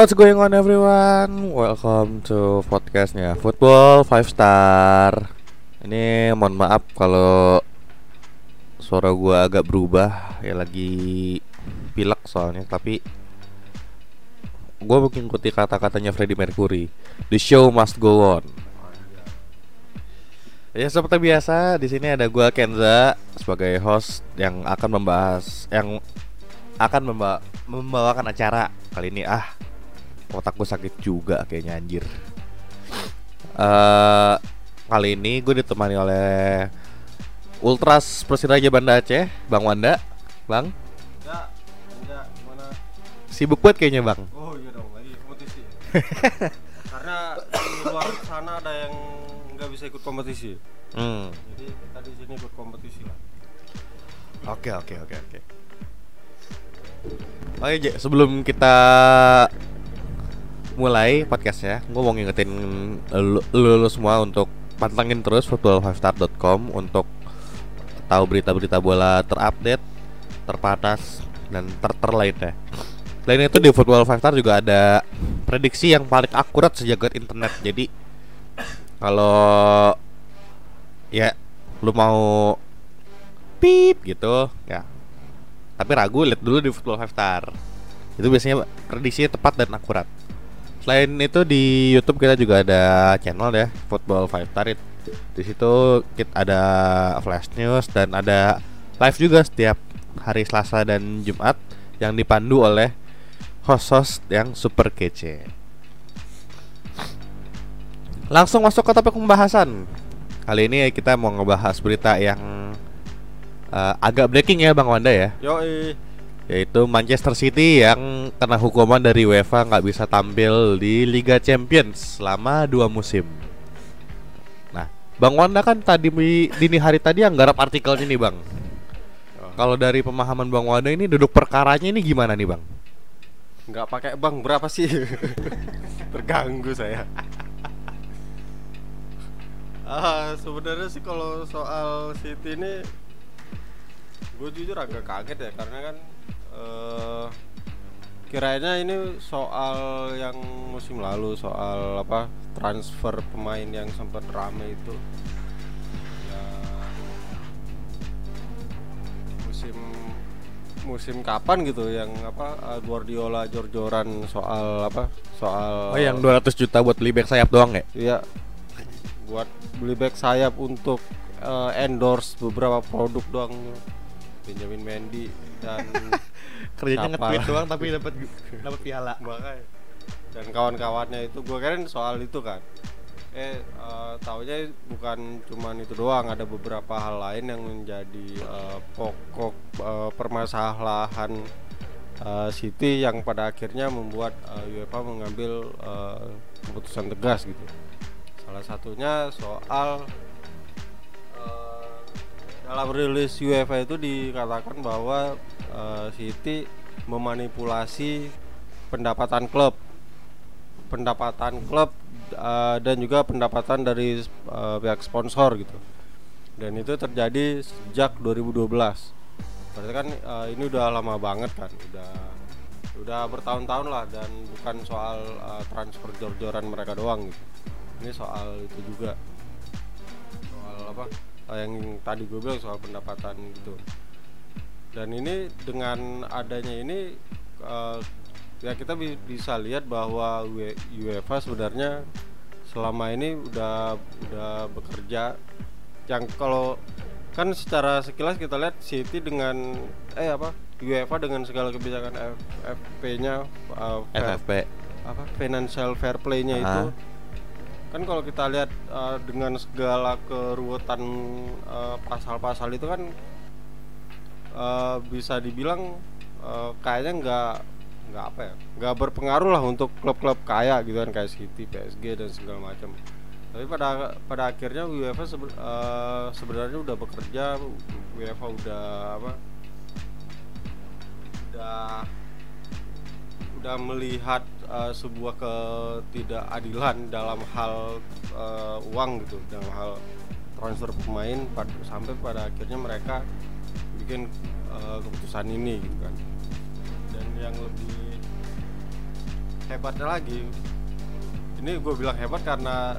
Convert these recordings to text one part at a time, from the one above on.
What's going on everyone? Welcome to podcastnya Football 5 Star. Ini mohon maaf kalau suara gua agak berubah. Ya lagi pilek soalnya Tapi gue mungkin ikuti kata-katanya Freddie Mercury. The show must go on. Ya seperti biasa di sini ada gua Kenza sebagai host yang akan membahas yang akan memba membawakan acara kali ini. Ah otakku sakit juga kayaknya anjir. Uh, kali ini gue ditemani oleh Ultras Persiraja Banda Aceh, Bang Wanda, Bang. Enggak, enggak, gimana? Sibuk banget kayaknya Bang. Oh iya dong, lagi kompetisi. Karena di luar sana ada yang nggak bisa ikut kompetisi. Hmm. Jadi kita di sini ikut kompetisi lah. Oke oke oke oke. Oke, Je, sebelum kita mulai podcastnya, gue mau ngingetin lu, lu, semua untuk pantengin terus football5star.com untuk tahu berita-berita bola terupdate, terpanas dan terter lainnya. Selain itu di Football 5 Star juga ada prediksi yang paling akurat sejagat internet. Jadi kalau ya lu mau pip gitu ya tapi ragu lihat dulu di Football 5 Star itu biasanya prediksinya tepat dan akurat selain itu di YouTube kita juga ada channel ya Football 5 Star di situ kita ada flash news dan ada live juga setiap hari Selasa dan Jumat yang dipandu oleh host-host yang super kece. Langsung masuk ke topik pembahasan. Kali ini kita mau ngebahas berita yang uh, agak breaking ya Bang Wanda ya. Yo, yaitu Manchester City yang kena hukuman dari UEFA nggak bisa tampil di Liga Champions selama dua musim. Nah, Bang Wanda kan tadi dini hari tadi yang garap artikel ini Bang. Kalau dari pemahaman Bang Wanda ini duduk perkaranya ini gimana nih Bang? nggak pakai bang berapa sih? Terganggu saya. ah sebenarnya sih kalau soal City ini gue jujur agak kaget ya karena kan uh, kiranya ini soal yang musim lalu soal apa transfer pemain yang sempat rame itu ya musim musim kapan gitu yang apa uh, Guardiola jor-joran soal apa soal Oh, yang 200 juta buat beli back sayap doang ya? Iya. Buat beli back sayap untuk uh, endorse beberapa produk doang. Benjamin Mendy dan Kerjanya nge-tweet doang tapi dapat dapat piala. makanya dan kawan-kawannya itu gue kira soal itu kan. Eh uh, taunya bukan cuman itu doang, ada beberapa hal lain yang menjadi uh, pokok uh, permasalahan uh, City yang pada akhirnya membuat uh, UEFA mengambil uh, keputusan tegas gitu. Salah satunya soal uh, dalam rilis UEFA itu dikatakan bahwa uh, memanipulasi pendapatan klub, pendapatan klub uh, dan juga pendapatan dari uh, pihak sponsor gitu. Dan itu terjadi sejak 2012. Berarti kan uh, ini udah lama banget kan, udah udah bertahun-tahun lah dan bukan soal uh, transfer jor-joran mereka doang gitu. Ini soal itu juga soal apa yang tadi gue bilang soal pendapatan gitu. Dan ini dengan adanya ini uh, ya kita bi- bisa lihat bahwa UE- UEFA sebenarnya selama ini udah udah bekerja. Yang kalau kan secara sekilas kita lihat City dengan eh apa UEFA dengan segala kebijakan FFP-nya uh, fair- FFP. apa financial fair play-nya itu. Kan kalau kita lihat uh, dengan segala keruwetan uh, pasal-pasal itu kan uh, bisa dibilang uh, kayaknya nggak nggak apa ya nggak berpengaruh lah untuk klub-klub kaya gitu kan kayak City, PSG dan segala macam. Tapi pada pada akhirnya UEFA sebe- uh, sebenarnya udah bekerja UEFA udah apa udah udah melihat uh, sebuah ketidakadilan dalam hal uh, uang gitu dalam hal transfer pemain sampai pada akhirnya mereka bikin uh, keputusan ini gitu kan dan yang lebih hebatnya lagi ini gue bilang hebat karena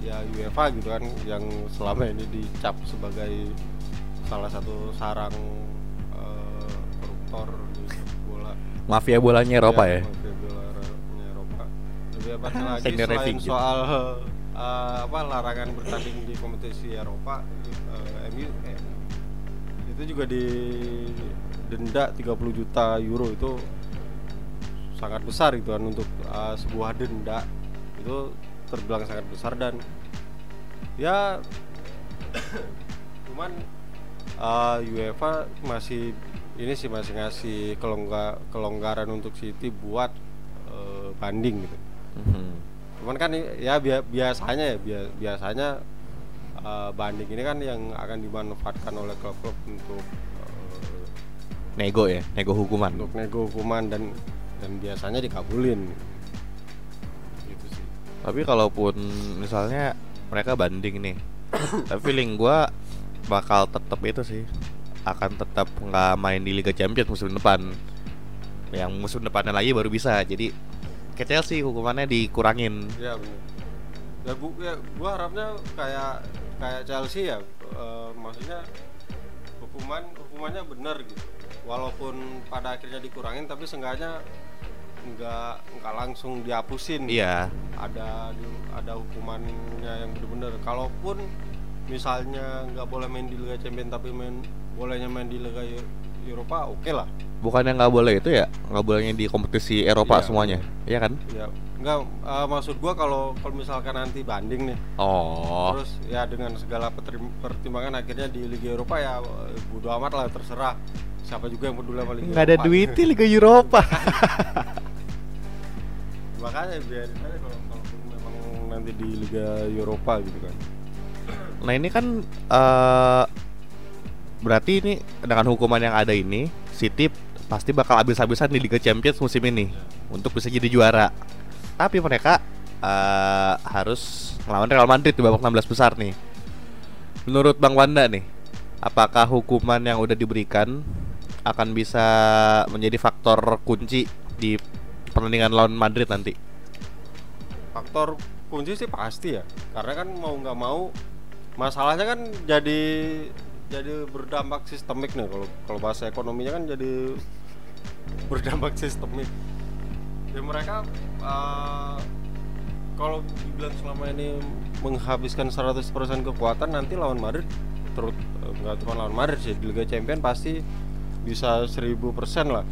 ya UEFA gitu kan yang selama ini dicap sebagai salah satu sarang eh, koruptor di bola Mafia bolanya Eropa ya. mafia bolanya Eropa lebih hebatnya lagi selain gitu. soal eh, apa larangan bertanding di kompetisi Eropa eh, MU eh, itu juga di denda 30 juta euro itu sangat besar gitu kan untuk uh, sebuah denda itu terbilang sangat besar dan ya cuman uh, UEFA masih ini sih masih ngasih kelongga, kelonggaran untuk City buat uh, banding gitu Mhm. cuman kan ya bia- biasanya ya bia- biasanya uh, banding ini kan yang akan dimanfaatkan oleh klub-klub untuk uh, Nego ya, nego hukuman. untuk nego hukuman dan dan biasanya dikabulin gitu sih Tapi kalaupun misalnya mereka banding nih, tapi feeling gua bakal tetap itu sih akan tetap nggak main di Liga Champions musim depan. Yang musim depannya lagi baru bisa. Jadi ke Chelsea hukumannya dikurangin. ya benar ya bu ya gua harapnya kayak kayak Chelsea ya eh, maksudnya hukuman hukumannya benar gitu. Walaupun pada akhirnya dikurangin tapi seenggaknya nggak nggak langsung dihapusin. Iya. ada ada hukumannya yang benar-benar. Kalaupun misalnya nggak boleh main di Liga Champions tapi main bolehnya main di Liga Eropa oke lah. Bukannya nggak boleh itu ya? Nggak bolehnya di kompetisi Eropa Iya, semuanya, iya kan? ya nggak eh, maksud gua kalau kalau misalkan nanti banding nih Oh, terus ya dengan segala pertim- pertimbangan akhirnya di Liga Eropa ya eh, bodo amat lah terserah siapa juga yang peduli sama Liga nggak ada Eropa. duit di Liga Eropa. makanya biarin aja kalau kalau memang nanti di Liga Eropa gitu kan Nah ini kan eh berarti ini dengan hukuman yang ada ini, City pasti bakal habis-habisan di Liga Champions musim ini untuk bisa jadi juara. Tapi mereka eh harus melawan Real Madrid di babak 16 besar nih. Menurut Bang Wanda nih, apakah hukuman yang udah diberikan akan bisa menjadi faktor kunci di pertandingan lawan Madrid nanti? faktor kunci sih pasti ya karena kan mau nggak mau masalahnya kan jadi jadi berdampak sistemik nih kalau kalau bahasa ekonominya kan jadi berdampak sistemik ya mereka eh, kalau dibilang selama ini menghabiskan 100% kekuatan nanti lawan Madrid terus eh, nggak cuma lawan Madrid sih di Liga Champions pasti bisa 1000% lah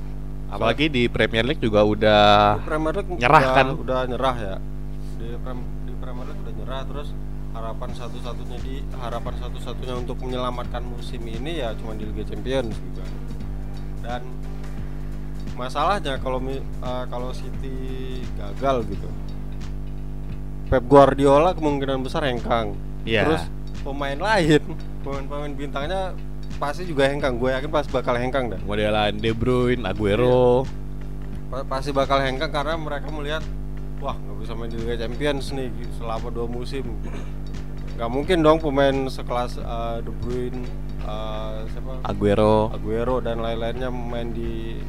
Apalagi di Premier League juga udah di Premier League nyerah udah, kan? udah nyerah ya di, Prem- di Premier League udah nyerah terus harapan satu-satunya di harapan satu-satunya untuk menyelamatkan musim ini ya cuma di Liga Champions gitu kan. dan masalahnya kalau eh, kalau City gagal gitu Pep Guardiola kemungkinan besar hengkang Iya. terus pemain lain pemain-pemain bintangnya pasti juga hengkang gue yakin pasti bakal hengkang dah modelan De Bruyne, Aguero. Pa- pasti bakal hengkang karena mereka melihat wah nggak bisa main di Liga Champions nih selama dua musim nggak mungkin dong pemain sekelas eh, De Bruyne eh, siapa Aguero. Aguero dan lain-lainnya main di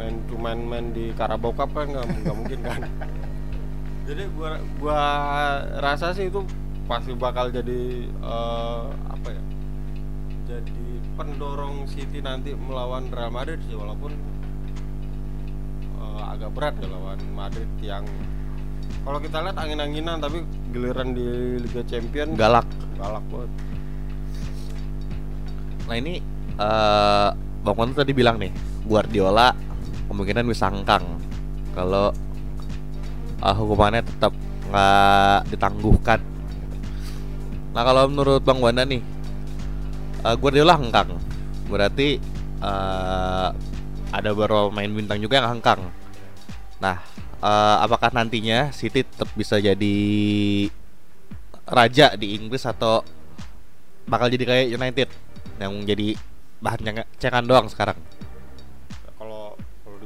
main main main di Carabao Cup kan nggak nggak mungkin kan jadi gua gua rasa sih itu pasti bakal jadi eh, apa ya jadi pendorong City nanti melawan Real Madrid sih walaupun eh, agak berat ya lawan Madrid yang kalau kita lihat angin-anginan tapi giliran di Liga Champions Galak. galak banget Nah ini eh Bang Ponto tadi bilang nih, Guardiola kemungkinan bisa angkang kalau eh, hukumannya tetap nggak ditangguhkan. Nah kalau menurut Bang Wanda nih, eh, Guardiola hengkang, berarti eh, ada beberapa main bintang juga yang hengkang. Nah, eh, apakah nantinya City tetap bisa jadi raja di Inggris atau bakal jadi kayak United yang jadi bahan cengan doang sekarang?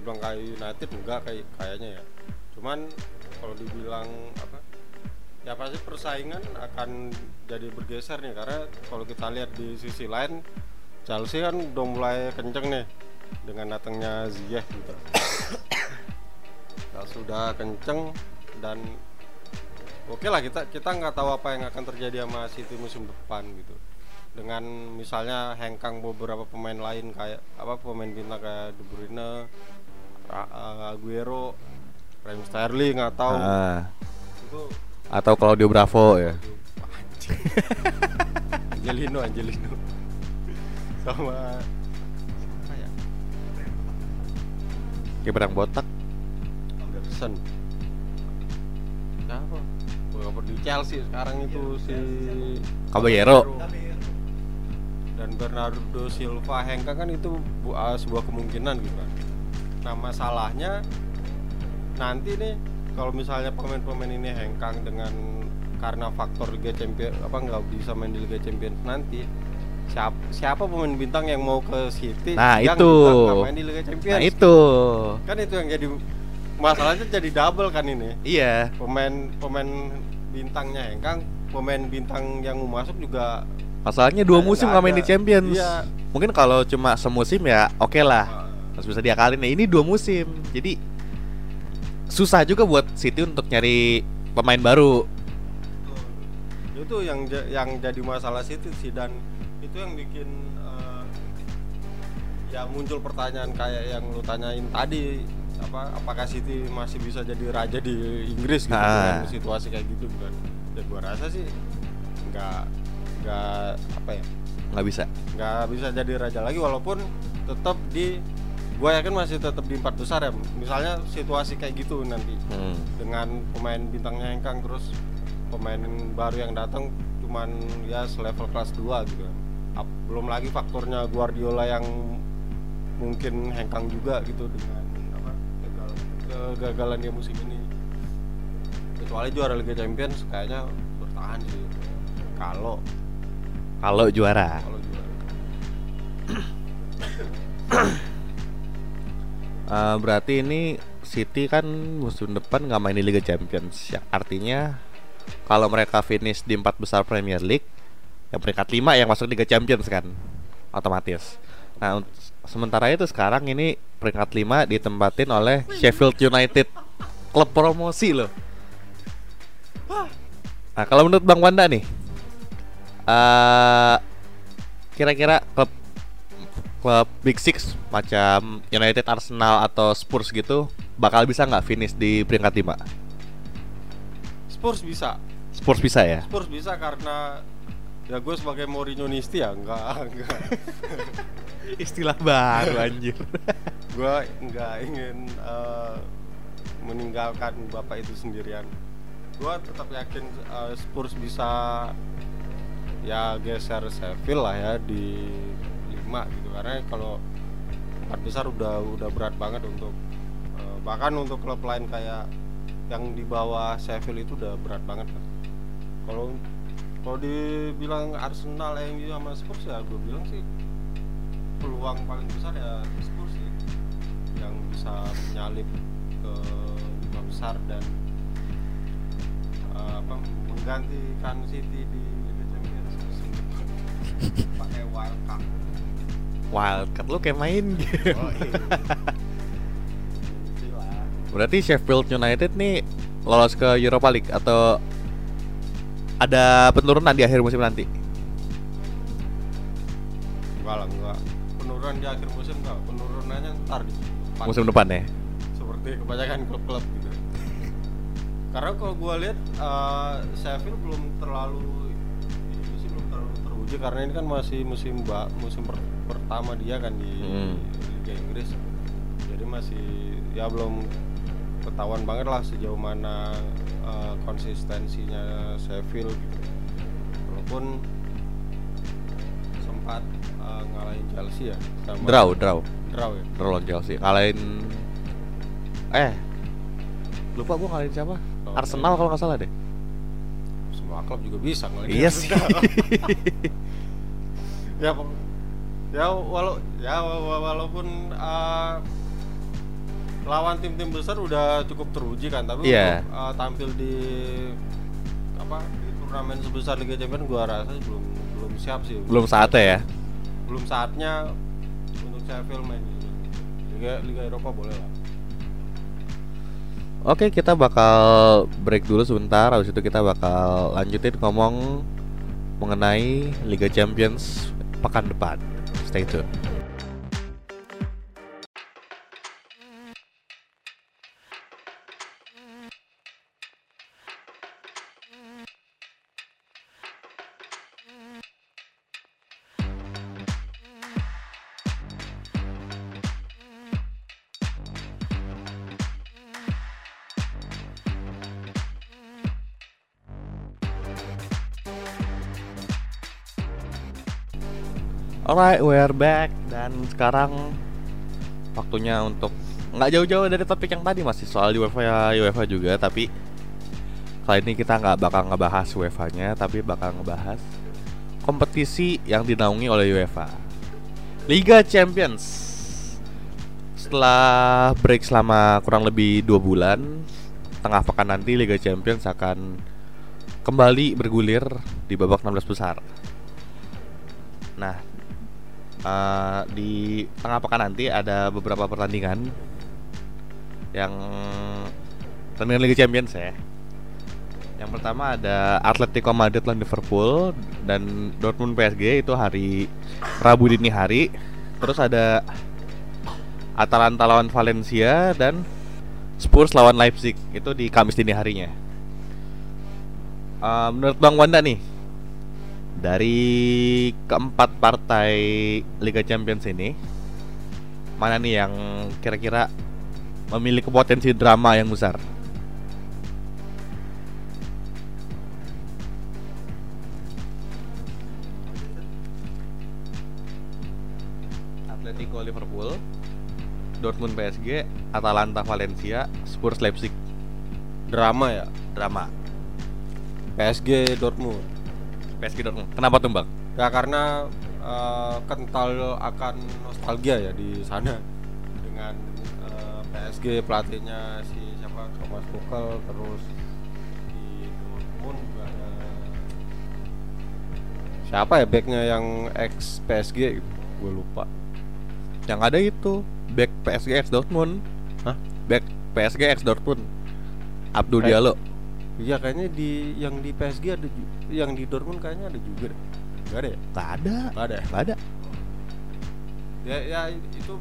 Dibilang kayak United enggak kayak kayaknya ya. Cuman kalau dibilang apa ya pasti persaingan akan jadi bergeser nih. Karena kalau kita lihat di sisi lain Chelsea kan udah mulai kenceng nih dengan datangnya Ziyech gitu. Chelsea sudah kenceng dan oke lah kita kita nggak tahu apa yang akan terjadi sama City musim depan gitu. Dengan misalnya hengkang beberapa pemain lain kayak apa pemain bintang kayak De Bruyne, Aguero, Raheem Sterling atau Ah, itu atau Claudio Bravo ya. Angelino Angelino. Sama siapa ya? Kiperang botak. Anderson. Siapa? Beberapa di Chelsea sekarang itu si Caballero. dan Bernardo Silva Hengkang kan itu uh, sebuah kemungkinan gitu kan nah masalahnya nanti nih kalau misalnya pemain-pemain ini hengkang dengan karena faktor Liga Champions apa nggak bisa main di Liga Champions nanti siapa siapa pemain bintang yang mau ke City Nah, yang itu. main di Liga Champions Nah itu. kan itu yang jadi masalahnya jadi double kan ini Iya. pemain pemain bintangnya hengkang pemain bintang yang mau masuk juga Masalahnya dua musim nggak main di. Champions. Iya. Mungkin kalau cuma semusim ya oke lah. Uh, Masih bisa diakalin. Nah, ini dua musim. Jadi susah juga buat City untuk nyari pemain baru. Betul. itu yang yang jadi masalah City sih dan itu yang bikin eh, ya muncul pertanyaan kayak yang lu tanyain tadi apa apakah City masih bisa jadi raja di Inggris gitu Ah. dengan situasi kayak gitu kan ya gua rasa sih nggak nggak apa ya Nggak bisa. nggak bisa jadi raja lagi walaupun tetap di gua yakin masih tetap di empat besar ya misalnya situasi kayak gitu nanti. Hmm. dengan pemain bintangnya hengkang terus pemain baru yang datang cuman ya selevel kelas 2 gitu. Belum lagi faktornya Guardiola yang mungkin hengkang juga gitu dengan apa kegagalan dia musim ini. Kecuali juara Liga Champions kayaknya bertahan sih. Kalau Kalau juara. kalau juara Eh, berarti ini City kan musim depan nggak main di Liga Champions. Ya, artinya kalau mereka finish di empat besar Premier League, yang peringkat 5 yang masuk Liga Champions kan, otomatis. Nah, sementara itu sekarang ini peringkat 5 ditempatin oleh Sheffield United, klub promosi loh. Nah, kalau menurut Bang Wanda nih, eh kira-kira klub klub Big Six macam United, Arsenal atau Spurs gitu bakal bisa nggak finish di peringkat 5? Spurs bisa Spurs bisa ya? Spurs bisa karena ya gue sebagai Mourinho nisti ya enggak enggak Istilah baru anjir. gue nggak ingin eh, meninggalkan bapak itu sendirian gue tetap yakin eh, Spurs bisa ya geser Sheffield lah ya di lima gitu karena kalau empat besar udah udah berat banget untuk eh, bahkan untuk klub lain kayak yang di bawah Sheffield itu udah berat banget kan. kalau kalau dibilang Arsenal MU sama Spurs ya gue bilang sih peluang paling besar ya Spurs sih yang bisa menyalip ke lima besar dan eh, apa menggantikan City di Liga Champions depan pakai wild card. Wildcard lu kayak main gitu. Oh, iya. Berarti Sheffield United nih lolos ke Europa League atau ada penurunan di akhir musim nanti? Enggak lah enggak. Penurunan di akhir musim enggak. Penurunannya ntar di depan. Musim depan ya? seperti kebanyakan klub-klub gitu. Karena kalau gua lihat eh, Sheffield belum terlalu karena ini kan masih musim ba, musim per- pertama dia kan di Hmm. Liga Inggris. Jadi masih ya belum ketahuan banget lah sejauh mana eh, konsistensinya Sheffield gitu. Walaupun sempat eh, ngalahin Chelsea ya sama Draw, draw. draw ya. Draw lawan Chelsea. Kalahin eh lupa gua kalahin siapa? Oh, Arsenal kalau nggak salah deh. semua klub juga bisa ngalahin Iya sih. ya ya walau ya wa- wa- walaupun uh, lawan tim-tim besar udah cukup teruji kan tapi Iya. untuk, uh, tampil di apa di turnamen sebesar Liga Champions gua rasa belum belum siap sih Belum saatnya ya. belum saatnya untuk Sheffield main di Liga Liga Eropa boleh lah Oke, kita bakal break dulu sebentar. Habis itu kita bakal lanjutin ngomong mengenai Liga Champions pekan depan. Stay tune. Alright, we're back. Dan sekarang waktunya untuk nggak jauh-jauh dari topik yang tadi masih soal UEFA ya UEFA juga. Tapi kali ini kita nggak bakal ngebahas UEFA-nya tapi bakal ngebahas kompetisi yang dinaungi oleh UEFA. Liga Champions. Setelah break selama kurang lebih dua bulan tengah pekan nanti Liga Champions akan kembali bergulir di babak 16 besar. Nah, uh, di tengah pekan nanti ada beberapa pertandingan yang pertandingan Liga Champions ya. Yang pertama ada Atletico Madrid lawan Liverpool dan Dortmund PSG itu hari Rabu dini hari. Terus ada Atalanta lawan Valencia dan Spurs lawan Leipzig itu di Kamis dini harinya. Uh, menurut Bang Wanda nih, dari keempat partai Liga Champions ini mana nih yang kira-kira memiliki potensi drama yang besar? Atletico Liverpool, Dortmund PSG, Atalanta Valencia, Spurs Leipzig. Drama ya. Drama. PSG Dortmund. PSG Dortmund. Kenapa tuh, Bang? Ya karena uh, kental akan nostalgia ya di sana dengan uh, PSG pelatihnya si siapa Thomas Tuchel terus di Dortmund juga ada siapa ya backnya yang ex PSG gitu gue lupa Yang ada itu back PSG X Dortmund. Hah? Back PSG X Dortmund. Abdul Diallo. Iya kayaknya di yang di PSG ada yang di Dortmund kayaknya ada juga deh Gak ada ya? Gak ada. Gak ada ya? Gak ada. ya ya itu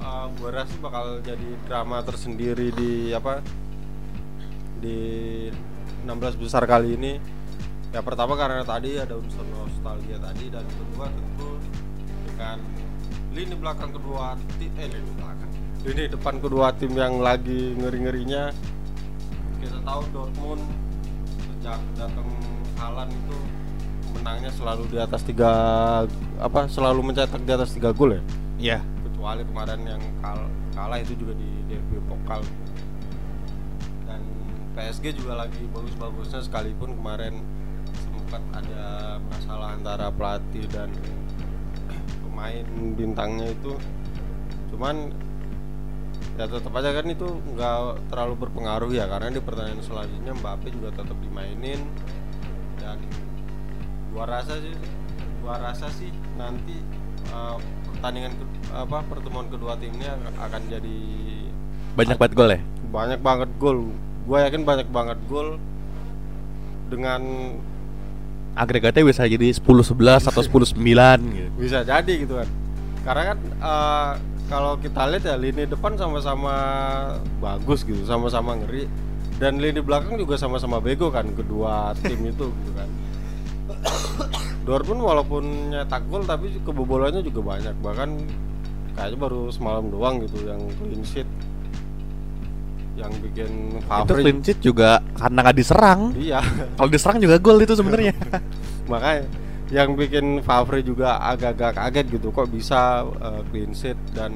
uh, gua rasa bakal jadi drama tersendiri di apa di 16 besar kali ini ya pertama karena tadi ada unsur nostalgia tadi dan kedua tentu dengan lini belakang kedua tim eh lini belakang lini depan kedua tim yang lagi ngeri ngerinya kita tahu Dortmund sejak datang Halan itu menangnya selalu di atas tiga apa selalu mencetak di atas tiga gol ya? Iya. kecuali kemarin yang kal- kalah itu juga di derby pokal. Dan PSG juga lagi bagus-bagusnya sekalipun kemarin sempat ada masalah antara pelatih dan pemain bintangnya itu. Cuman ya tetap aja kan itu nggak terlalu berpengaruh ya karena di pertandingan selanjutnya Mbappe juga tetap dimainin dan gua rasa sih gua rasa sih nanti uh, pertandingan ke- apa pertemuan kedua tim ini ak- akan jadi Banyak banget gol ya. banyak banget gol gua yakin banyak banget gol dengan Agregatnya bisa jadi 10-11 atau 10-9 gitu. bisa jadi gitu kan karena kan uh, kalau kita lihat ya lini depan sama-sama bagus gitu sama-sama ngeri. Dan lini belakang juga sama-sama bego kan kedua tim itu gitu kan. Dortmund walaupun nyetak gol tapi kebobolannya juga banyak. Bahkan kayaknya baru semalam doang gitu yang clean sheet. Yang bikin Itu Favre. clean sheet juga karena nggak diserang. iya. Kalau diserang juga gol itu sebenarnya. makanya yang bikin Favre juga agak-agak kaget gitu kok bisa uh, clean sheet dan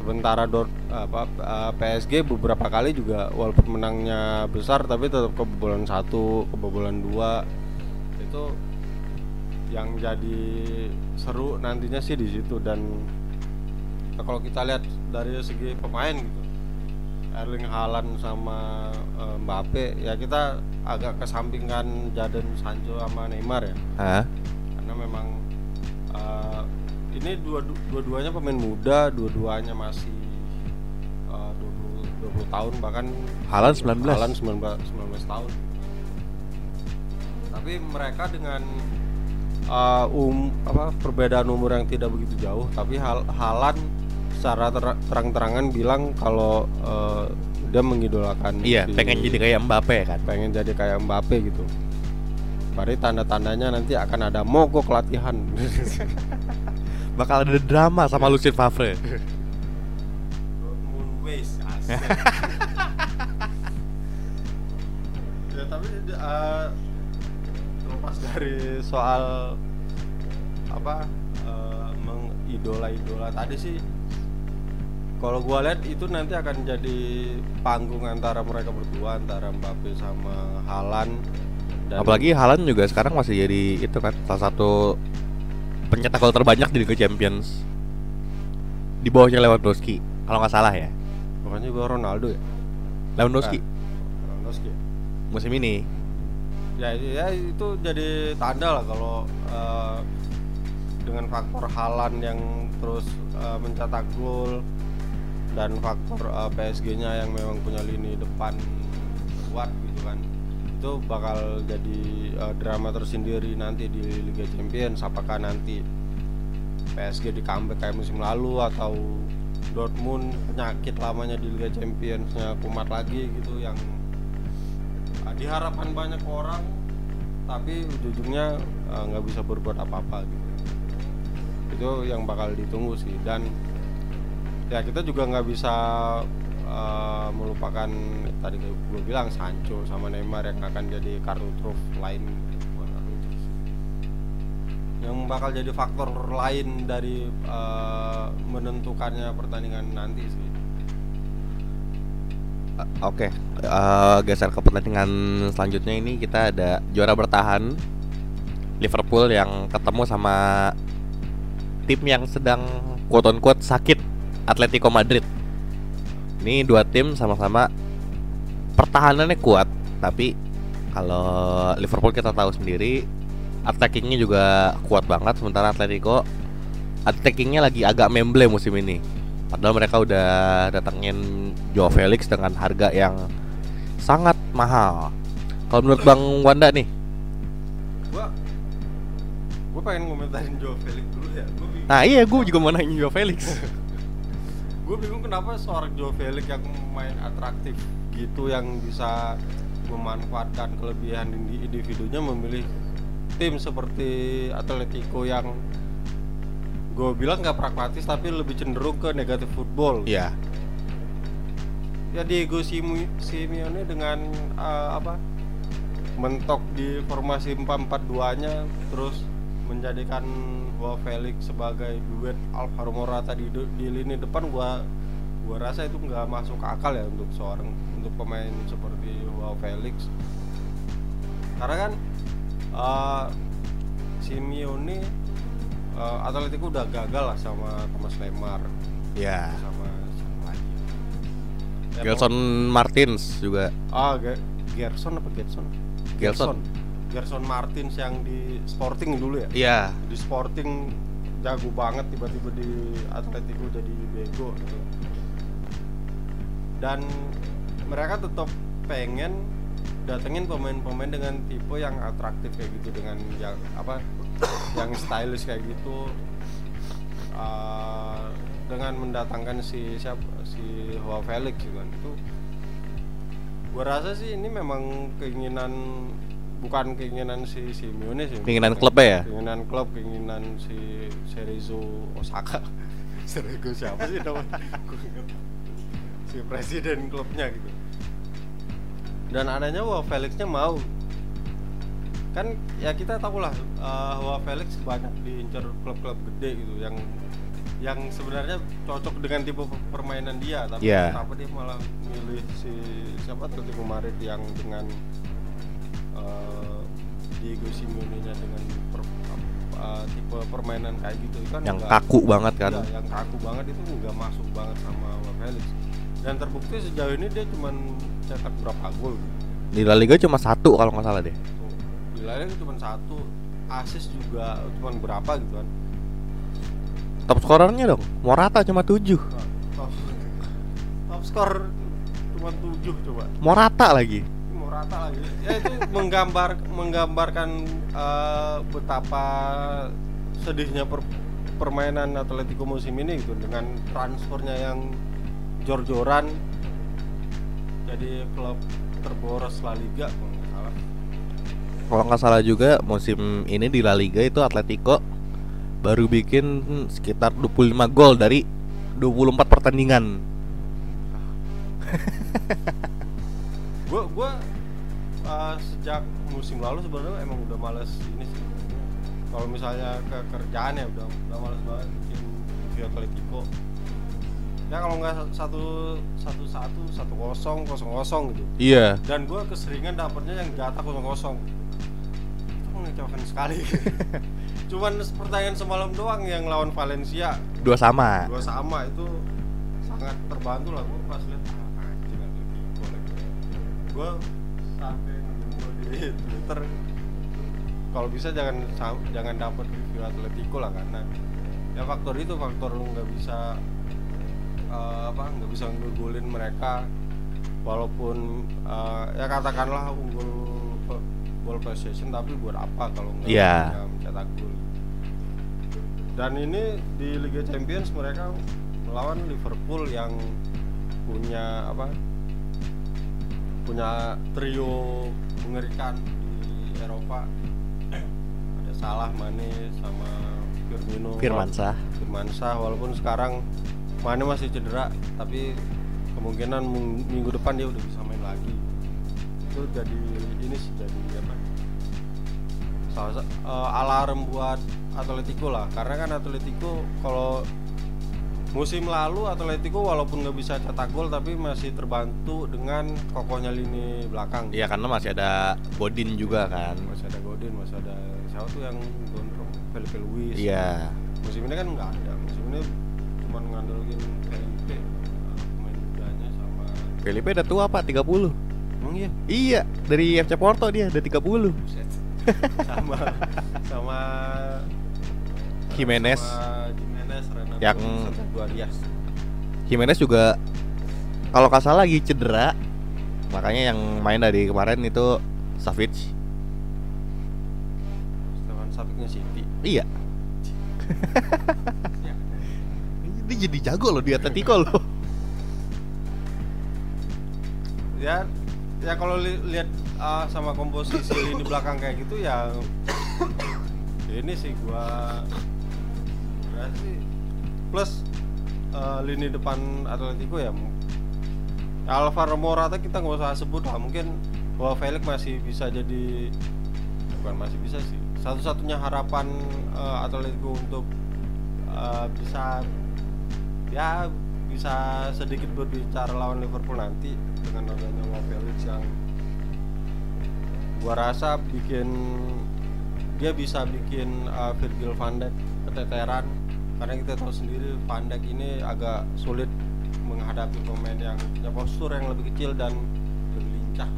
sementara Dort apa uh, PSG beberapa kali juga walaupun menangnya besar tapi tetap kebobolan satu kebobolan dua. Itu yang jadi seru nantinya sih di situ dan kalau kita lihat dari segi pemain gitu Erling Haaland sama eh, Mbappe ya kita agak kesampingkan Jadon Sancho sama Neymar ya Hah? karena memang eh, ini dua dua-duanya pemain muda dua-duanya masih eh, 20 20 tahun bahkan Halan 19. Haaland 19 19 tahun. Tapi mereka dengan uh, um apa perbedaan umur yang tidak begitu jauh, tapi Hal Haaland secara ter- terang-terangan bilang kalau uh, dia mengidolakan Iya, si- pengen jadi kayak Mbappe kan. pengen jadi kayak Mbappe gitu. Berarti tanda-tandanya nanti akan ada mogok latihan. Bakal ada drama sama Lucien Favre. Moonways ya tapi uh, lepas dari soal apa uh, mengidola-idola tadi sih kalau gua lihat itu nanti akan jadi panggung antara mereka berdua antara Mbappe sama Halan Apalagi Halan juga sekarang masih jadi itu kan salah satu pencetak gol terbanyak di Liga Champions. Di bawahnya Lewandowski, kalau nggak salah ya. pokoknya gua Ronaldo ya Lewandowski Ah, Lewandowski ya? musim ini. ya, ya itu jadi tanda lah kalau eh, dengan faktor Halan yang terus eh, mencetak gol dan faktor eh, PSG-nya yang memang punya lini depan kuat gitu kan itu bakal jadi eh, drama tersendiri nanti di Liga Champions. Apakah nanti PSG di comeback kayak musim lalu atau Dortmund penyakit lamanya di Liga Championsnya kumat lagi gitu yang uh, diharapkan banyak orang tapi ujung-ujungnya uh, nggak bisa berbuat apa-apa gitu. Itu yang bakal ditunggu sih. Dan ya kita juga nggak bisa uh, melupakan tadi gue bilang Sancho sama Neymar yang akan jadi kartu truf lain. Yang bakal jadi faktor lain dari uh, menentukannya pertandingan nanti sih. Uh, Oke, eh, geser ke pertandingan selanjutnya ini kita ada juara bertahan Liverpool yang ketemu sama tim yang sedang quote on quote sakit Atletico Madrid. Ini dua tim sama-sama pertahanannya kuat, tapi kalau Liverpool kita tahu sendiri attackingnya juga kuat banget, sementara Atletico attackingnya lagi agak memble musim ini. Padahal mereka udah datengin Joe Felix dengan harga yang sangat mahal. Kalau menurut Bang Wanda nih, gua gua pengen ngomentarin Joe Felix dulu ya gua nah iya gue juga mau nanya Joe Felix. gua bingung kenapa seorang Joe Felix yang main atraktif gitu yang bisa memanfaatkan kelebihan indi- individunya memilih tim seperti Atletico yang gue bilang nggak pragmatis tapi lebih cenderung ke negatif football. Iya, ya Diego Simeone dengan eh, apa mentok di formasi 4-4-2 nya terus menjadikan Joao Felix sebagai duet Alvaro Morata di, di lini depan gua gua rasa itu nggak masuk akal ya untuk seorang untuk pemain seperti Joao Felix karena kan eh, Simeone eh, Atletico udah gagal lah sama Thomas Lemar iya. sama lagi ya? Gelson Martins juga. Ah, Ge- Gerson apa Gerson? Gelson. Gerson Martins yang di Sporting dulu ya. Iya. Di Sporting jago banget tiba-tiba di Atletico jadi bego gitu. Dan mereka tetap pengen datengin pemain-pemain dengan tipe yang atraktif kayak gitu dengan yang apa yang stylish kayak gitu Ah, dengan mendatangkan si siapa si Joao Felix gitu kan itu gua rasa sih ini memang keinginan bukan keinginan si Simeone sih. Keinginan klubnya ya? keinginan klub keinginan si Serizo Osaka. Serizo siapa sih? Namanya si presiden klubnya gitu. Dan adanya wah Felixnya mau. Kan ya kita tahu lah uh, wah Felix banyak diincar klub-klub gede gitu yang yang sebenarnya cocok dengan tipe permainan dia tapi Iya. kenapa dia malah milih si siapa Atletico Madrid yang dengan uh, Diego Simeone-nya dengan per- uh, tipe permainan kayak gitu itu kan Yang nggak- kaku banget kan. Iya, yang kaku banget itu nggak masuk banget sama Felix dan terbukti sejauh ini dia cuman cetak berapa gol. Di La Liga cuma satu kalau nggak salah deh. Tuh, di La Liga cuma satu assist juga cuman berapa gitu kan Top scorernya dong, Morata cuma 7 Nah, top, top skor cuma 7 coba Morata lagi. Rata lagi ya itu menggambar menggambarkan eh, betapa sedihnya per- permainan Atletico musim ini gitu dengan transfernya yang jor-joran. Jadi klub terboros La Liga kalau nggak salah. Kalau nggak salah juga musim ini di La Liga itu Atletico baru bikin sekitar 25 gol dari 24 pertandingan. gue gue uh, sejak musim lalu sebenarnya emang udah males ini sih. Kalau misalnya ke kerjaan ya udah udah males banget bikin review Atletico ya kalau nggak satu satu satu satu kosong kosong kosong gitu. Iya. dan gue keseringan dapetnya yang jatah kosong kosong. Itu mengecewakan sekali. Cuman pertandingan semalam doang yang lawan Valencia. Dua sama. dua sama itu sangat terbantu lah gue pas lihat ah, gue sampai di Twitter. Kalau bisa jangan jangan dapat review Atletico lah karena ya faktor itu faktor lu nggak bisa eh, apa nggak bisa ngegolin mereka. Walaupun eh, ya katakanlah unggul ball possession tapi buat apa kalau nggak bisa mencetak gol? Dan ini di Liga Champions mereka melawan Liverpool yang punya apa punya trio mengerikan di Eropa. Ada Salah Mane sama Firmino. Firmansyah. Firmansyah walaupun sekarang Mane masih cedera tapi kemungkinan ming- minggu depan dia udah bisa main lagi. Itu jadi ini sih jadi apa? Salah sa- eh, alarm buat Atletico lah. Karena kan Atletico kalau musim lalu Atletico walaupun nggak bisa cetak gol tapi masih terbantu dengan kokohnya lini belakang. Iya karena masih ada Bodin juga kan. masih ada Godin masih ada siapa tuh yang gondrong? Felipe Luis. Iya. musim ini kan nggak ada. Musim ini cuma ngandalin Felipe. Pemain mudanya sama Felipe udah tua pak 30 emang iya? Iya dari FC Porto dia udah 30 Buset. sama sama Jimenez. sama Jimenez Renato Yang- Jimenez juga kalau nggak salah lagi cedera. Makanya yang main dari kemarin itu Savic. Stefan Sapiknya City. Iya. Ya. dia jadi jago loh di Atletico loh. Ya ya kalau li- lihat ah, sama komposisi lini belakang kayak gitu ya ini sih gua sih plus eh, lini depan Atletico ya Alvaro Morata kita nggak usah sebut lah mungkin bahwa Felix masih bisa jadi bukan masih bisa sih satu-satunya harapan eh, Atletico untuk eh, bisa ya bisa sedikit berbicara lawan Liverpool nanti dengan adanya Joao Felix yang gua rasa bikin dia bisa bikin uh, Virgil van Dijk keteteran karena kita tahu sendiri Van Dijk ini agak sulit menghadapi pemain yang punya postur yang lebih kecil dan lebih lincah.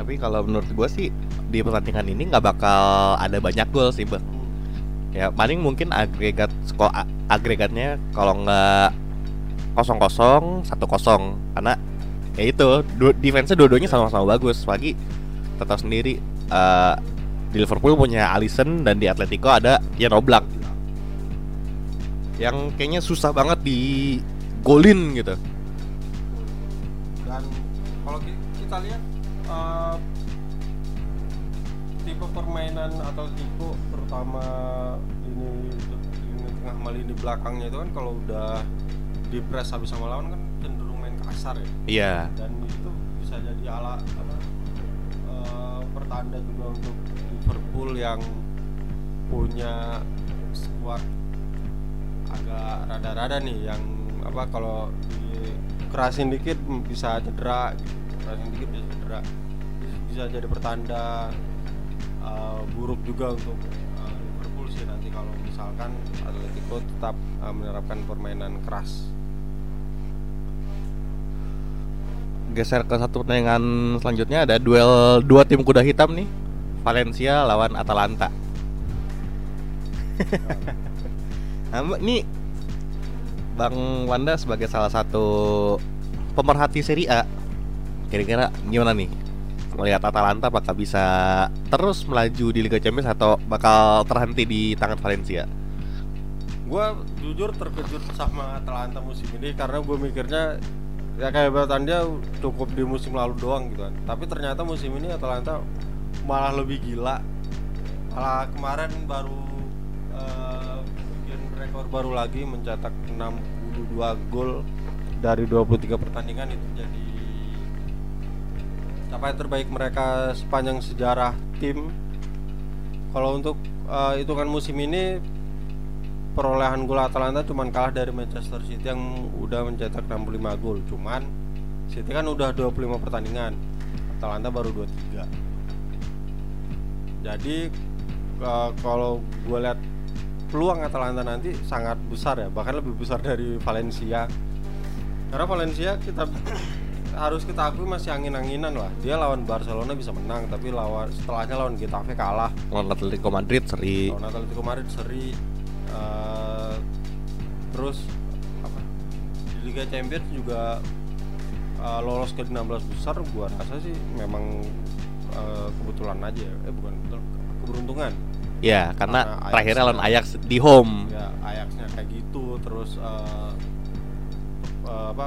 Tapi kalau menurut gua sih di pertandingan ini nggak bakal ada banyak gol sih bang ya paling mungkin agregat skor agregatnya kalau nggak kosong kosong satu kosong. Karena ya itu du- defense dua-duanya sama-sama bagus. Pagi tetap sendiri eh, di Liverpool punya Alisson dan di Atletico ada Jan Oblak. Yang kayaknya susah banget di golin gitu. Dan kalau ki- kita lihat uh, tipe permainan atau tipe terutama ini ini tengah sama lini belakangnya itu kan kalau udah di press habis sama lawan kan cenderung main kasar ya. Iya. Dan itu bisa jadi ala apa uh, pertanda juga untuk Liverpool yang punya skuad agak rada-rada nih yang apa kalau dikerasin dikit bisa cedera gitu. kerasin dikit bisa cedera. Bisa jadi pertanda uh, buruk juga untuk uh, Liverpool sih nanti kalau misalkan Atletico tetap uh, menerapkan permainan keras. Geser ke satu pertandingan selanjutnya ada duel dua tim kuda hitam nih Valencia lawan Atalanta Nah, ini Bang Wanda sebagai salah satu pemerhati Serie A, kira-kira gimana nih? Melihat Atalanta apakah bisa terus melaju di Liga Champions atau bakal terhenti di tangan Valencia? Gua jujur terkejut sama Atalanta musim ini karena gue mikirnya ya kayak dia cukup di musim lalu doang gitu kan. Tapi ternyata musim ini Atalanta malah lebih gila. Malah kemarin baru eh, bikin rekor baru lagi mencetak 62 gol dari 23 pertandingan itu jadi capaian terbaik mereka sepanjang sejarah tim. Kalau untuk eh, hitungan musim ini perolehan gol Atalanta cuman kalah dari Manchester City yang udah mencetak 65 gol. Cuman City kan udah 25 pertandingan. Atalanta baru 23. Jadi eh, kalau gue lihat peluang Atalanta nanti sangat besar ya, bahkan lebih besar dari Valencia. Karena Valencia kita harus kita akui masih angin-anginan lah. Dia lawan Barcelona bisa menang, tapi lawan setelahnya lawan Getafe kalah. Lawan Atletico Madrid seri. Lawan Atletico Madrid seri eh, terus apa di Liga Champions juga eh, lolos ke 16 besar gua rasa sih memang eh, kebetulan aja eh bukan kebetulan, keberuntungan Ya, karena Karena Ajax terakhirnya lawan ya. Ajax di home. ya Ajaxnya kayak gitu terus eh, eh, apa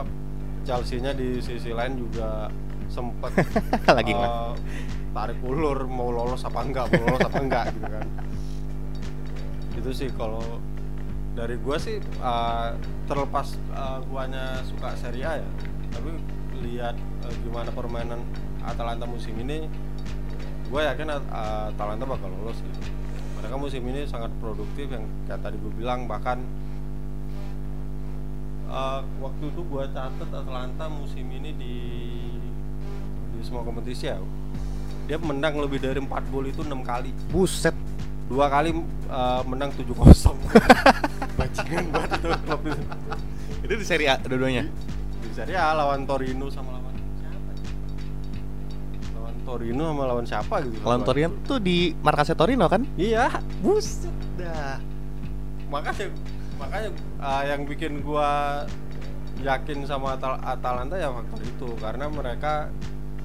Chelsea-nya di sisi lain juga sempet Lagi nggak? tarik ulur mau lolos apa enggak mau lolos apa enggak gitu kan itu sih kalau dari gua sih uh, terlepas uh, guanya suka Serie A ya tapi lihat uh, gimana permainan Atalanta musim ini gue yakin uh, Atalanta bakal lolos sih mereka musim ini sangat produktif yang kayak tadi gue bilang bahkan uh, waktu itu gua catet Atalanta musim ini di di semua kompetisi ya. Dia menang lebih dari 4 gol itu enam kali. Buset. dua kali uh, menang 7 kosong. Bajingan banget itu klub itu. Itu di Serie A dua-duanya. di Serie A lawan Torino sama lawan Torino sama lawan siapa gitu Lawan. Torino tuh di markasnya Torino kan? iya Buset dah. makanya makanya uh, yang bikin gua yakin sama Atal- Atalanta ya faktor itu karena mereka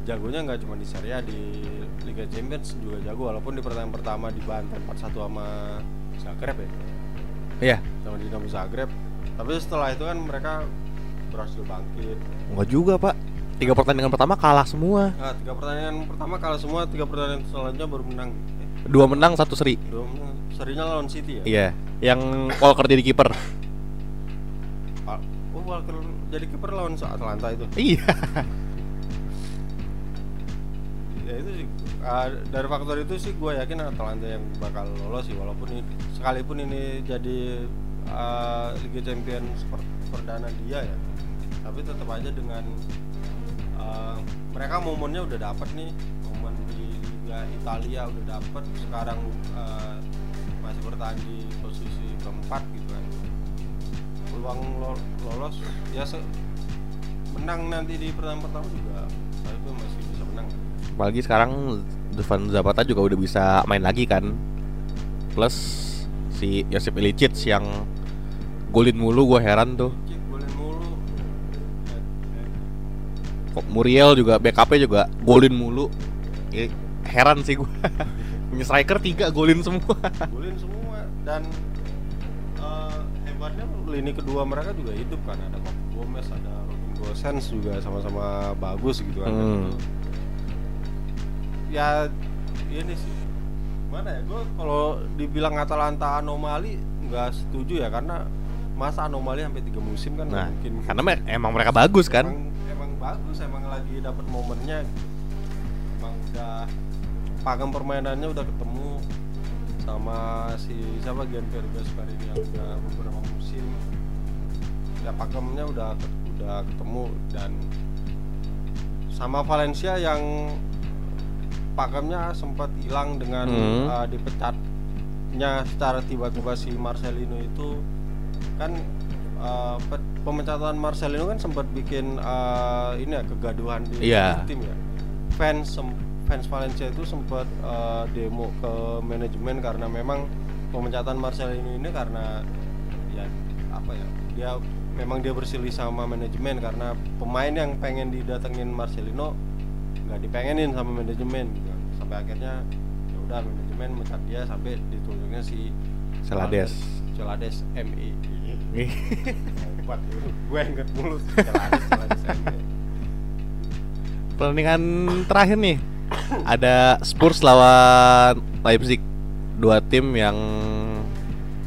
jagonya nggak cuma di Serie A di Liga Champions juga jago walaupun di pertandingan pertama dibantai 4-1 sama Zagreb ya Iya. sama Dinamo Zagreb tapi setelah itu kan mereka berhasil bangkit Enggak juga, Pak. Tiga pertandingan pertama kalah semua. nah tiga pertandingan pertama kalah semua tiga pertandingan selanjutnya baru menang eh, Dua menang, satu seri. dua menang serinya lawan City ya Iya. Yang Walker jadi kiper. Al- oh Walker jadi kiper lawan Atalanta itu Iya. ya itu sih uh, dari faktor itu sih gue yakin Atalanta yang bakal lolos sih walaupun ini, sekalipun ini jadi uh, Liga Champions per- perdana dia ya tapi tetap aja dengan uh, mereka momennya udah dapat nih momen di Liga Italia udah dapat sekarang uh, masih bertahan di posisi keempat gitu kan peluang lo- lolos ya se- menang nanti di pertandingan pertama juga tapi masih bisa menang Apalagi sekarang Dufan Zapata juga udah bisa main lagi kan. Plus si Josip Ilicic yang golin mulu gue heran tuh. Muriel juga BKP juga golin mulu. Ya, heran sih gue. Punya striker tiga golin semua. golin semua dan eh, hebatnya lini kedua mereka juga hidup kan ada Papu Gomez ada Robin Gosens juga sama-sama bagus gitu kan Hmm. ya ini sih mana ya gue kalau dibilang Atalanta anomali nggak setuju ya karena masa anomali sampai tiga musim kan Nah, mungkin karena emang mereka bagus kan. emang bagus emang lagi dapat momennya. Emang udah pakem permainannya udah ketemu sama si siapa Giancarlo Gasparini yang udah beberapa musim. Ya pakemnya udah udah ketemu dan sama Valencia yang pakemnya sempat hilang dengan Hmm. uh, dipecatnya secara tiba-tiba si Marcelino itu. Kan uh, pemecatan Marcelino kan sempat bikin uh, ini ya kegaduhan di Iya. tim ya fans fans Valencia itu sempat uh, demo ke manajemen karena memang pemecatan Marcelino ini karena ya apa ya dia memang dia berselisih sama manajemen karena pemain yang pengen didatengin Marcelino nggak dipengenin sama manajemen gitu sampai akhirnya ya udah manajemen mencat dia sampai ditunjuknya si Celades. Celades ME hebat gue inget mulu Pertandingan terakhir nih ada Spurs lawan Leipzig. Dua tim yang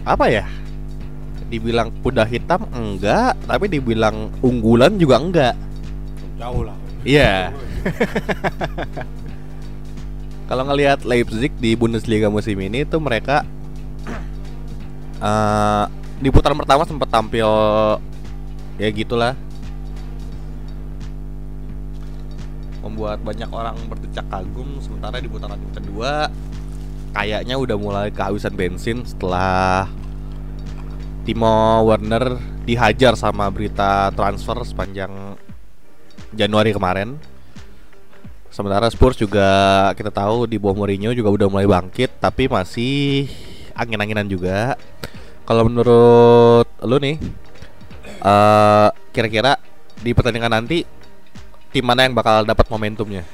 apa ya dibilang kuda hitam enggak tapi dibilang unggulan juga enggak. Jauh lah. Iya. Kalau ngelihat Leipzig di Bundesliga musim ini tuh mereka eh di putaran pertama sempat tampil ya gitulah. Membuat banyak orang berdecak kagum sementara di putaran yang kedua kayaknya udah mulai kehabisan bensin setelah Timo Werner dihajar sama berita transfer sepanjang Januari kemarin. Sementara Spurs juga kita tahu di bawah Mourinho juga udah mulai bangkit tapi masih angin-anginan juga. Kalau menurut lu nih eh kira-kira di pertandingan nanti tim mana yang bakal dapat momentumnya?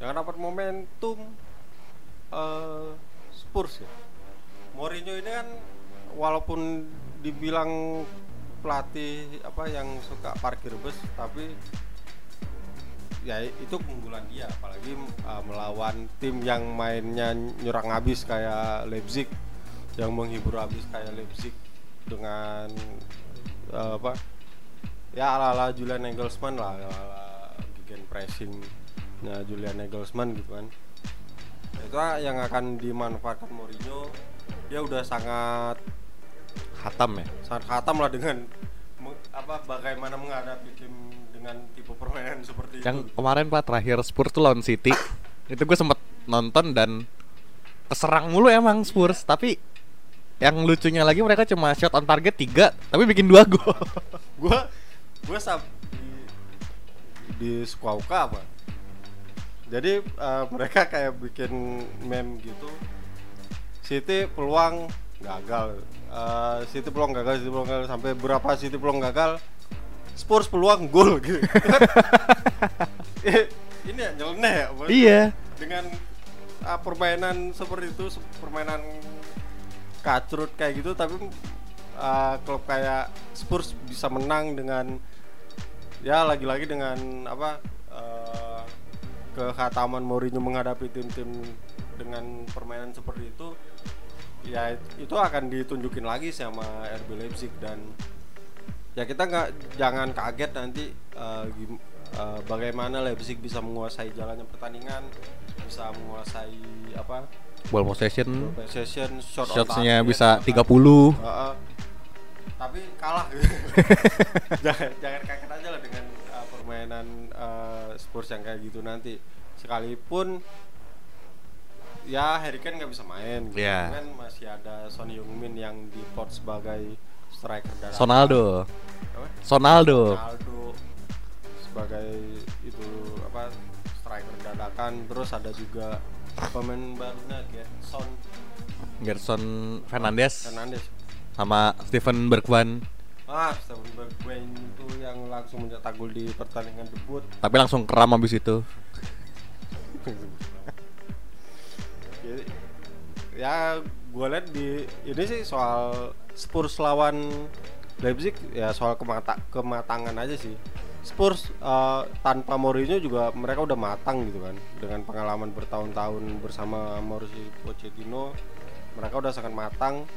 yang dapat momentum eh Spurs ya Mourinho ini kan walaupun dibilang pelatih apa yang suka parkir bus tapi ya itu keunggulan dia apalagi eh, melawan tim yang mainnya nyerang habis kayak Leipzig yang menghibur habis kayak Leipzig dengan eh, apa? Ya ala ala Julian Nagelsmann lah ala ala gegen pressing Julian Nagelsmann gitu kan. Itu yang akan dimanfaatkan Mourinho. Dia udah sangat Hatam ya. sangat khatam lah dengan apa bagaimana menghadapi tim dengan tipe permainan seperti Yang itu. kemarin Pak terakhir Spurs tuh lawan City. itu gue sempet nonton dan keserang mulu emang Spurs, tapi yang lucunya lagi mereka cuma shot on target 3 tapi bikin dua gol. gua gua sab di di Squawka apa? Jadi eh, mereka kayak bikin meme gitu. City peluang gagal. Eh, City peluang gagal City peluang gagal. Sampai berapa City peluang gagal? Spurs peluang gol gitu. Eh, ini ya nyeleneh ya? Iya. dengan ah, permainan seperti itu permainan kacrut kayak gitu tapi ah, klub kayak Spurs bisa menang dengan ya lagi-lagi dengan apa eh, kehataman Mourinho menghadapi tim-tim dengan permainan seperti itu ya itu akan ditunjukin lagi sama RB Leipzig dan ya kita nggak jangan kaget nanti gim- eh, bagaimana Leipzig bisa menguasai jalannya pertandingan bisa menguasai apa Ball possession, possession shot shotsnya bisa bahkan. 30. Heeh. tapi kalah jangan jangan kaget aja lah dengan uh, permainan uh, Spurs yang kayak gitu nanti sekalipun ya Harry Kane nggak bisa main gitu. Iya. kan masih ada Son Heung-min yang di port sebagai striker dan Sonaldo. Apa? Sonaldo. Ronaldo sebagai itu apa striker dadakan terus ada juga pemain barunya Gerson Gerson Fernandes. Fernandes. Sama Steven Bergwijn. Ah Steven Bergwijn itu yang langsung mencetak gol di pertandingan debut. Tapi langsung keram habis itu. Jadi, ya gue lihat di ini sih soal Spurs lawan Leipzig ya soal kemata kematangan aja sih Spurs eh, tanpa Mourinho juga mereka udah matang gitu kan. Dengan pengalaman bertahun-tahun bersama Mauricio Pochettino mereka udah sangat matang.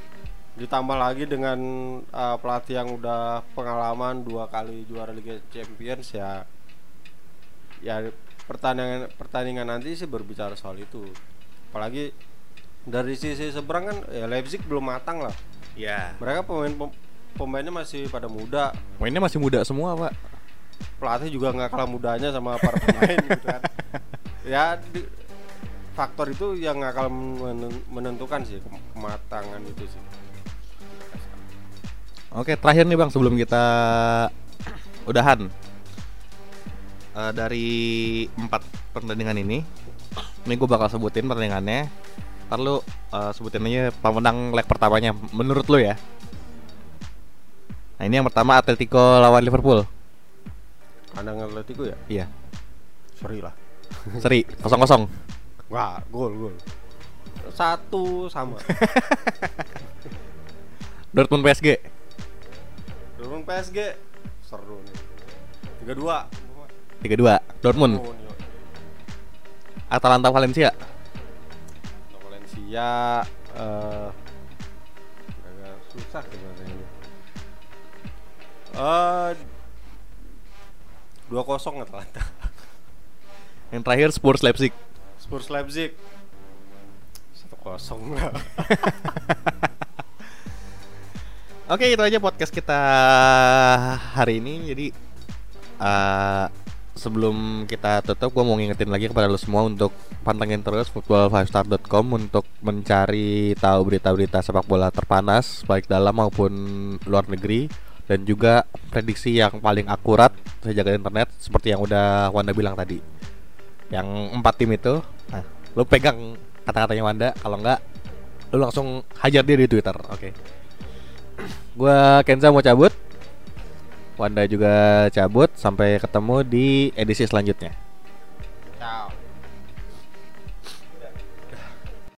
Ditambah lagi dengan eh, pelatih yang udah pengalaman dua kali juara Liga Champions ya ya pertandingan pertandingan nanti sih berbicara soal itu. Apalagi dari sisi seberang kan ya Leipzig belum matang lah. Ya. mereka pemain pem- pemainnya masih pada muda. Mainnya masih muda semua, Pak. Pelatih juga nggak kalah mudanya sama para pemain gitu kan ya di- faktor itu yang akan men- menentukan sih ke- kematangan itu sih Oke, terakhir nih Bang sebelum kita udahan. Eh, dari empat pertandingan ini, ini gue bakal sebutin pertandingannya. Ntar lu eh, sebutin aja pemenang leg pertamanya menurut lu ya. Nah ini yang pertama Atletico lawan Liverpool. Kandang Atletico ya? Iya. Sorry lah. Seri kosong kosong. Wah, gol gol. Satu sama. Dortmund PSG. Dortmund PSG seru nih. Tiga dua. Tiga dua. Dortmund. Oh, nih. Atalanta Valencia. Valencia eh agak susah sebenarnya ini. Eh dua kosong Atalanta. Yang terakhir Spurs Leipzig. Spurs Leipzig satu kosong lah. Oke itu aja podcast kita hari ini. Jadi eh, sebelum kita tutup, gue mau ngingetin lagi kepada lo semua untuk pantengin terus football5star.com untuk mencari tahu berita-berita sepak bola terpanas baik dalam maupun luar negeri dan juga prediksi yang paling akurat saya jaga internet seperti yang udah Wanda bilang tadi. Yang empat tim itu, nah, lo pegang kata-katanya Wanda. Kalau enggak, lo langsung hajar dia di Twitter. Oke. Gua Kenza mau cabut. Wanda juga cabut. Sampai ketemu di edisi selanjutnya.